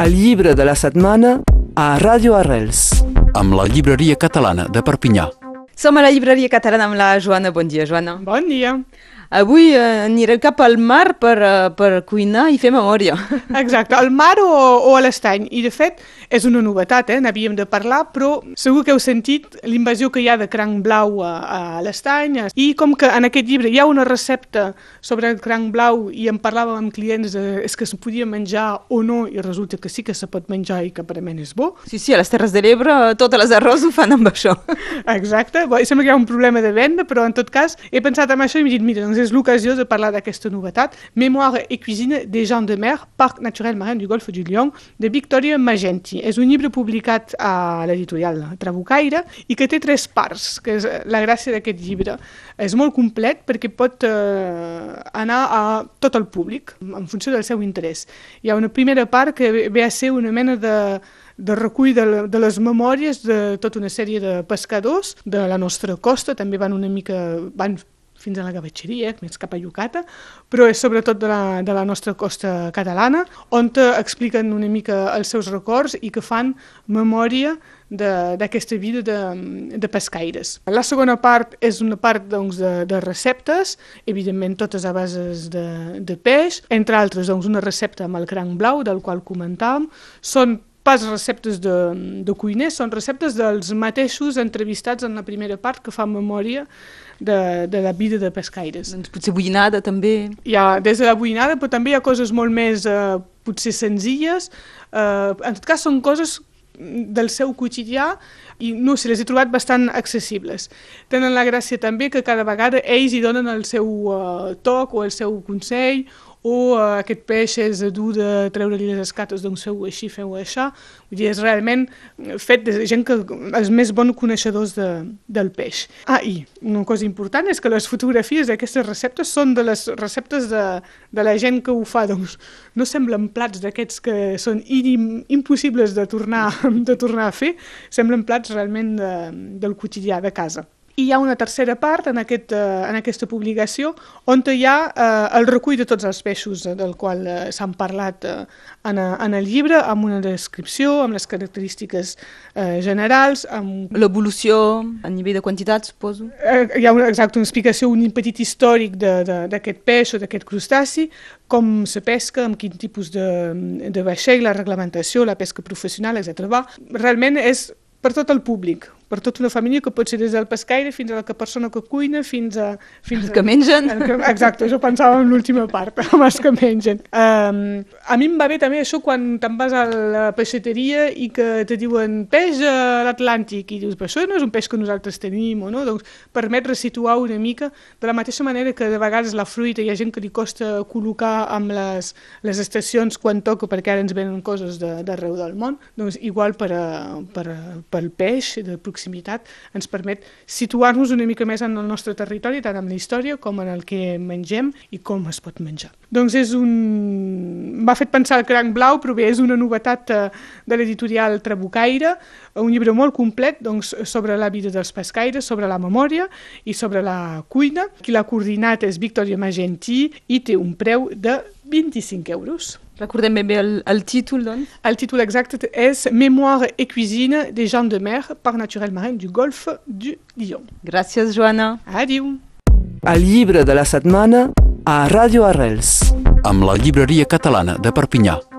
El llibre de la setmana a Ràdio Arrels. amb la llibreria catalana de Perpinyà. Som a la llibreria catalana amb la Joana. Bon dia, Joana. Bon dia. Avui eh, anirem cap al mar per, eh, per cuinar i fer memòria. Exacte, al mar o, o a l'estany. I, de fet, és una novetat, eh? n'havíem de parlar, però segur que heu sentit l'invasió que hi ha de cranc blau a, a l'estany. I com que en aquest llibre hi ha una recepta sobre el cranc blau i en parlàvem amb clients de és que se podia menjar o no, i resulta que sí que se pot menjar i que aparentment és bo. Sí, sí, a les Terres de l'Ebre eh, totes les arròs ho fan amb això. Exacte, Bé, sembla que hi ha un problema de venda, però en tot cas he pensat en això i m'he dit, mira, doncs és l'ocasió de parlar d'aquesta novetat. Mémoire et cuisine des gens de mer, Parc naturel marin du Golfe du Lion, de Victoria Magenti. És un llibre publicat a l'editorial Trabucaire i que té tres parts, que és la gràcia d'aquest llibre. És molt complet perquè pot eh, anar a tot el públic, en funció del seu interès. Hi ha una primera part que ve- a ser una mena de de recull de, de les memòries de tota una sèrie de pescadors de la nostra costa, també van una mica van fins a la gavatxeria, més cap a Yucata, però és sobretot de la, de la nostra costa catalana, on expliquen una mica els seus records i que fan memòria d'aquesta vida de, de pescaires. La segona part és una part doncs, de, de receptes, evidentment totes a bases de, de peix, entre altres doncs, una recepta amb el cranc blau, del qual comentàvem, són pas receptes de, de cuiners, són receptes dels mateixos entrevistats en la primera part que fan memòria de, de la vida de pescaires. doncs potser bullinada també. Hi ha des de la buinada, però també hi ha coses molt més eh, potser senzilles. Eh, en tot cas, són coses del seu quotidià i no sé, les he trobat bastant accessibles. Tenen la gràcia també que cada vegada ells hi donen el seu uh, toc o el seu consell o uh, aquest peix és dur de treure-li les escates, doncs feu així, feu això. Vull dir, és realment fet de gent que els més bons coneixedors de, del peix. Ah, i una cosa important és que les fotografies d'aquestes receptes són de les receptes de, de la gent que ho fa, doncs no semblen plats d'aquests que són im, impossibles de tornar, de tornar a fer, semblen plats realment de, del quotidià de casa. I hi ha una tercera part en, aquest, eh, en aquesta publicació on hi ha eh, el recull de tots els peixos eh, del qual eh, s'han parlat eh, en, a- en el llibre, amb una descripció, amb les característiques eh, generals, amb L'evolució a nivell de quantitat, suposo. Eh, hi ha una, exacte, una explicació, un petit històric d'aquest peix o d'aquest crustaci, com se pesca, amb quin tipus de, de vaixell, la reglamentació, la pesca professional, etc. Va, realment és per tot el públic, per tota una família que pot ser des del pescaire fins a la que persona que cuina, fins a... Fins Els que mengen. El que, exacte, jo pensava en l'última part, amb els que mengen. Um, a mi em va bé també això quan te'n vas a la peixateria i que te diuen peix a l'Atlàntic i dius, però això no és un peix que nosaltres tenim o no? Doncs permet resituar una mica de la mateixa manera que de vegades la fruita hi ha gent que li costa col·locar amb les, les estacions quan toca perquè ara ens venen coses de- d'arreu del món, doncs igual per, a, per, a, pel peix de proximitat ens permet situar-nos una mica més en el nostre territori, tant amb la història com en el que mengem i com es pot menjar. Doncs és un... m'ha fet pensar el cranc blau, però bé, és una novetat eh, de l'editorial Trabucaire, un llibre molt complet doncs, sobre la vida dels pescaires, sobre la memòria i sobre la cuina. Qui l'ha coordinat és Victoria Magentí i té un preu de 25 euros. Recordem ben bé el, el títol, doncs. El títol exacte és Mémoire et cuisine des gens de mer, Parc naturel marin du Golfe du Lion. Gràcies, Joana. Adiu! El llibre de la setmana a Ràdio Arrels. amb la llibreria catalana de Perpinyà.